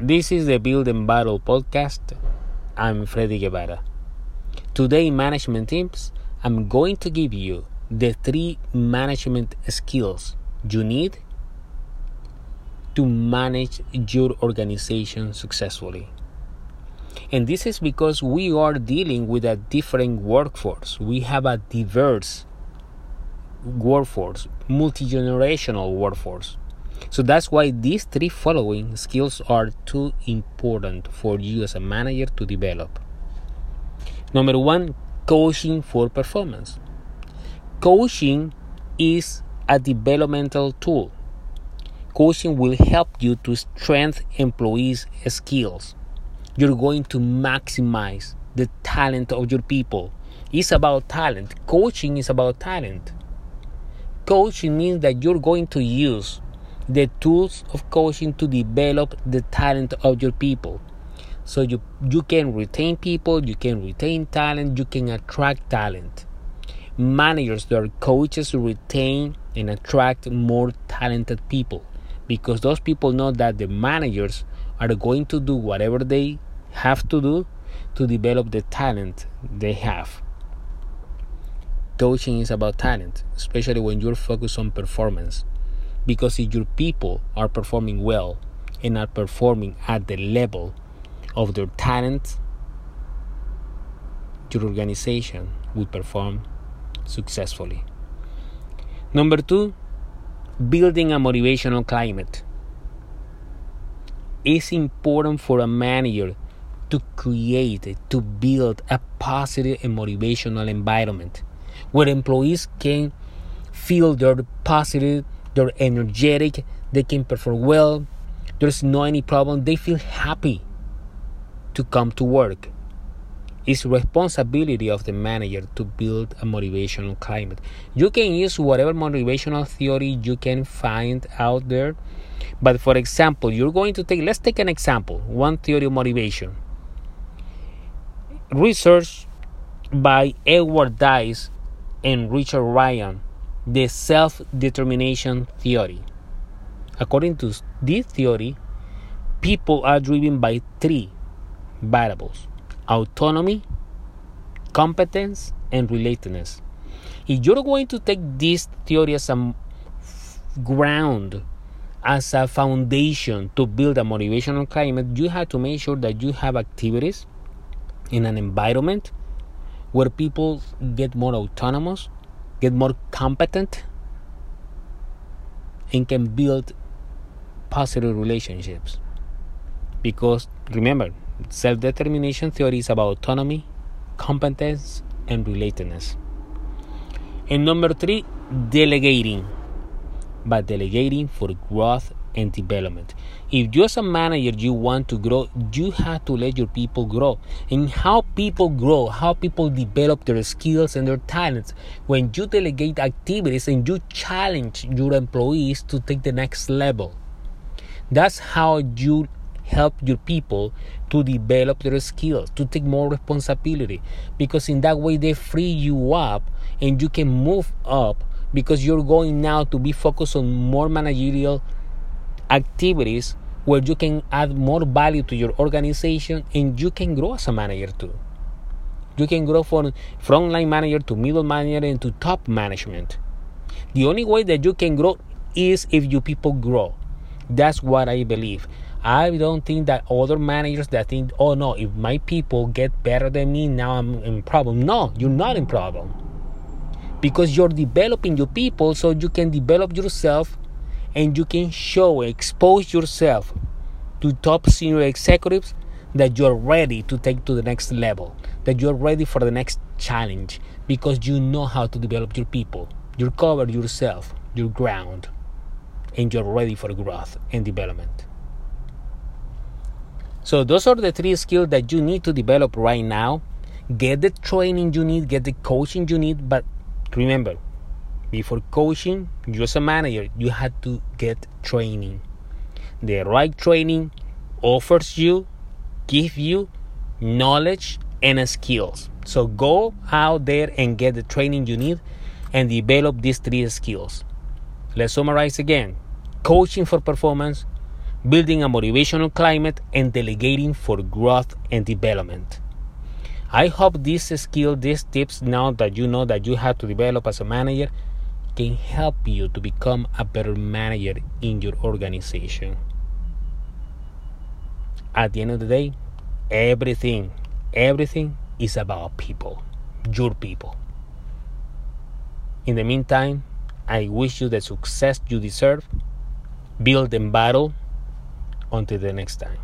This is the Build and Battle podcast. I'm Freddy Guevara. Today, management teams, I'm going to give you the three management skills you need to manage your organization successfully. And this is because we are dealing with a different workforce. We have a diverse workforce, multi generational workforce. So that's why these three following skills are too important for you as a manager to develop. Number one, coaching for performance. Coaching is a developmental tool. Coaching will help you to strengthen employees' skills. You're going to maximize the talent of your people. It's about talent. Coaching is about talent. Coaching means that you're going to use the tools of coaching to develop the talent of your people. So you you can retain people, you can retain talent, you can attract talent. Managers that are coaches retain and attract more talented people because those people know that the managers are going to do whatever they have to do to develop the talent they have coaching is about talent, especially when you're focused on performance. Because if your people are performing well and are performing at the level of their talent, your organization will perform successfully. Number two, building a motivational climate. It's important for a manager to create, to build a positive and motivational environment where employees can feel they're positive, they're energetic, they can perform well, there's no any problem, they feel happy to come to work. It's responsibility of the manager to build a motivational climate. You can use whatever motivational theory you can find out there. But for example, you're going to take let's take an example, one theory of motivation. Research by Edward Deci and Richard Ryan, the self determination theory. According to this theory, people are driven by three variables autonomy, competence, and relatedness. If you're going to take this theory as a ground, as a foundation to build a motivational climate, you have to make sure that you have activities in an environment where people get more autonomous, get more competent, and can build positive relationships. Because remember, self determination theory is about autonomy, competence, and relatedness. And number three, delegating. But delegating for growth and development. If you as a manager you want to grow, you have to let your people grow. And how people grow, how people develop their skills and their talents when you delegate activities and you challenge your employees to take the next level. That's how you help your people to develop their skills, to take more responsibility. Because in that way they free you up and you can move up because you're going now to be focused on more managerial activities where you can add more value to your organization and you can grow as a manager too. You can grow from frontline manager to middle manager and to top management. The only way that you can grow is if your people grow. That's what I believe. I don't think that other managers that think, oh no, if my people get better than me, now I'm in problem. No, you're not in problem. Because you're developing your people so you can develop yourself and you can show, expose yourself to top senior executives that you're ready to take to the next level, that you're ready for the next challenge because you know how to develop your people. You cover yourself, your ground, and you're ready for growth and development. So, those are the three skills that you need to develop right now. Get the training you need, get the coaching you need, but remember, before coaching you as a manager you had to get training. The right training offers you give you knowledge and skills. So go out there and get the training you need and develop these three skills. Let's summarize again. Coaching for performance building a motivational climate, and delegating for growth and development. I hope this skill, these tips now that you know that you have to develop as a manager, can help you to become a better manager in your organization. At the end of the day, everything, everything is about people, your people. In the meantime, I wish you the success you deserve. Build and battle until the next time.